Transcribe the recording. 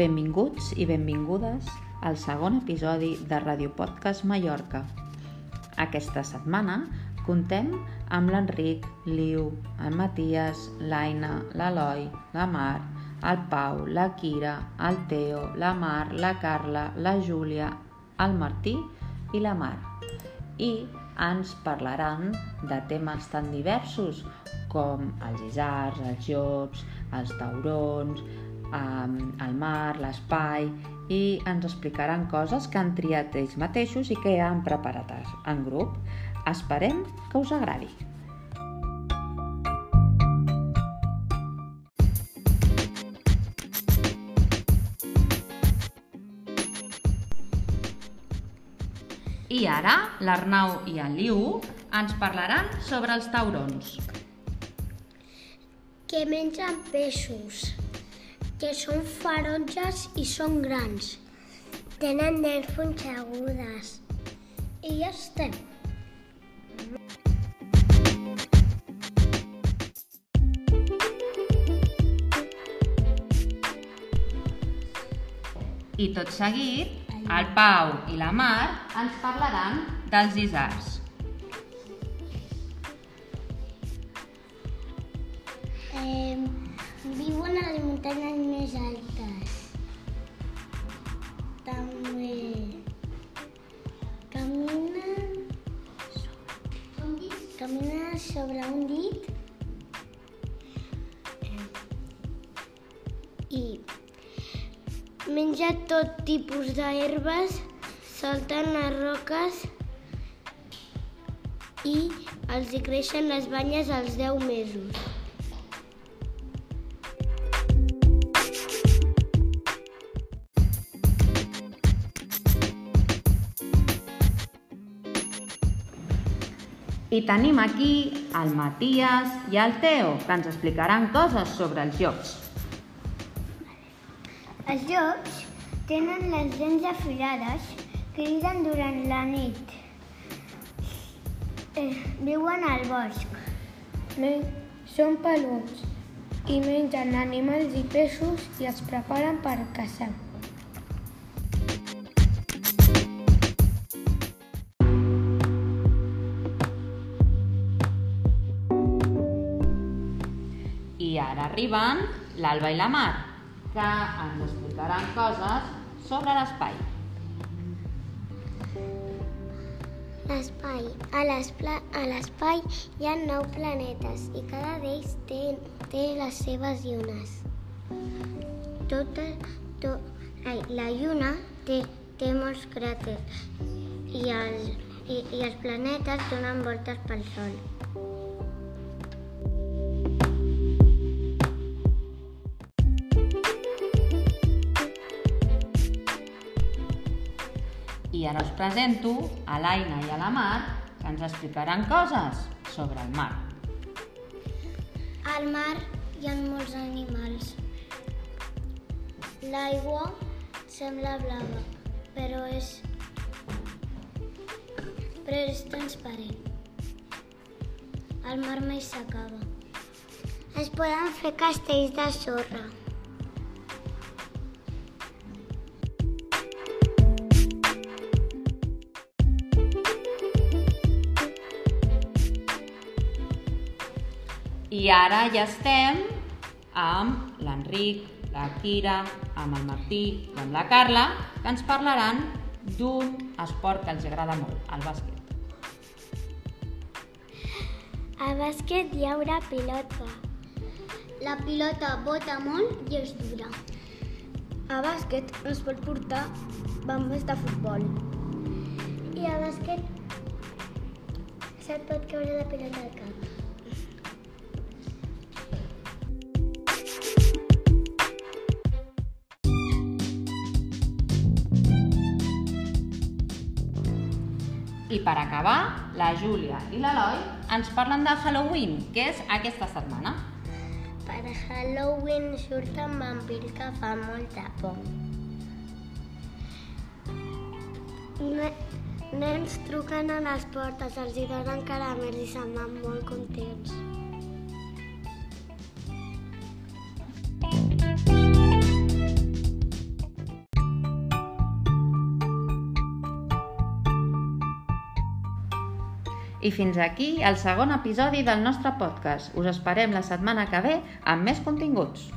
Benvinguts i benvingudes al segon episodi de Radio Podcast Mallorca. Aquesta setmana contem amb l'Enric, l'Iu, el Matías, l'Aina, l'Eloi, la Mar, el Pau, la Kira, el Teo, la Mar, la Carla, la Júlia, el Martí i la Mar. I ens parlaran de temes tan diversos com els isars, els llops, els taurons, el mar, l'espai i ens explicaran coses que han triat ells mateixos i que ja han preparat en grup. Esperem que us agradi. I ara l'Arnau i el Liu ens parlaran sobre els taurons. Que mengen peixos, que són ferotges i són grans. Tenen dents punxegudes. I ja estem. I tot seguit, el Pau i la Mar ens parlaran dels isars. Eh, viuen a les muntanyes més altes. També caminen... Caminen sobre un dit i menja tot tipus d'herbes, salten les roques i els hi creixen les banyes als 10 mesos. I tenim aquí el Matías i el Teo, que ens explicaran coses sobre els llops. Els llops tenen les dents afilades, criden durant la nit. Eh, viuen al bosc. Men són peluts i mengen animals i peixos i es preparen per caçar. Ara arriben l'Alba i la Mar, que ens explicaran coses sobre l'espai. L'espai. A l'espai hi ha nou planetes i cada d'ells té, té les seves llunes. Tota, to, ai, la lluna té, té molts cràters i els, i, i els planetes donen voltes pel Sol. I ara us presento a l'Aina i a la Mar, que ens explicaran coses sobre el mar. Al mar hi ha molts animals. L'aigua sembla blava, però és però és transparent. El mar mai s'acaba. Es poden fer castells de sorra. I ara ja estem amb l'Enric, la Kira, amb el Martí i amb la Carla, que ens parlaran d'un esport que els agrada molt, el bàsquet. Al bàsquet hi haurà pilota. La pilota bota molt i és dura. A bàsquet es pot portar bambes de futbol. I al bàsquet se't pot caure la pilota al cap. I per acabar, la Júlia i l'Eloi ens parlen de Halloween, que és aquesta setmana. Per Halloween surten vampirs que fan molta por. Ne nens truquen a les portes, els hi donen caramels i se'n van molt contents. I fins aquí el segon episodi del nostre podcast. Us esperem la setmana que ve amb més continguts.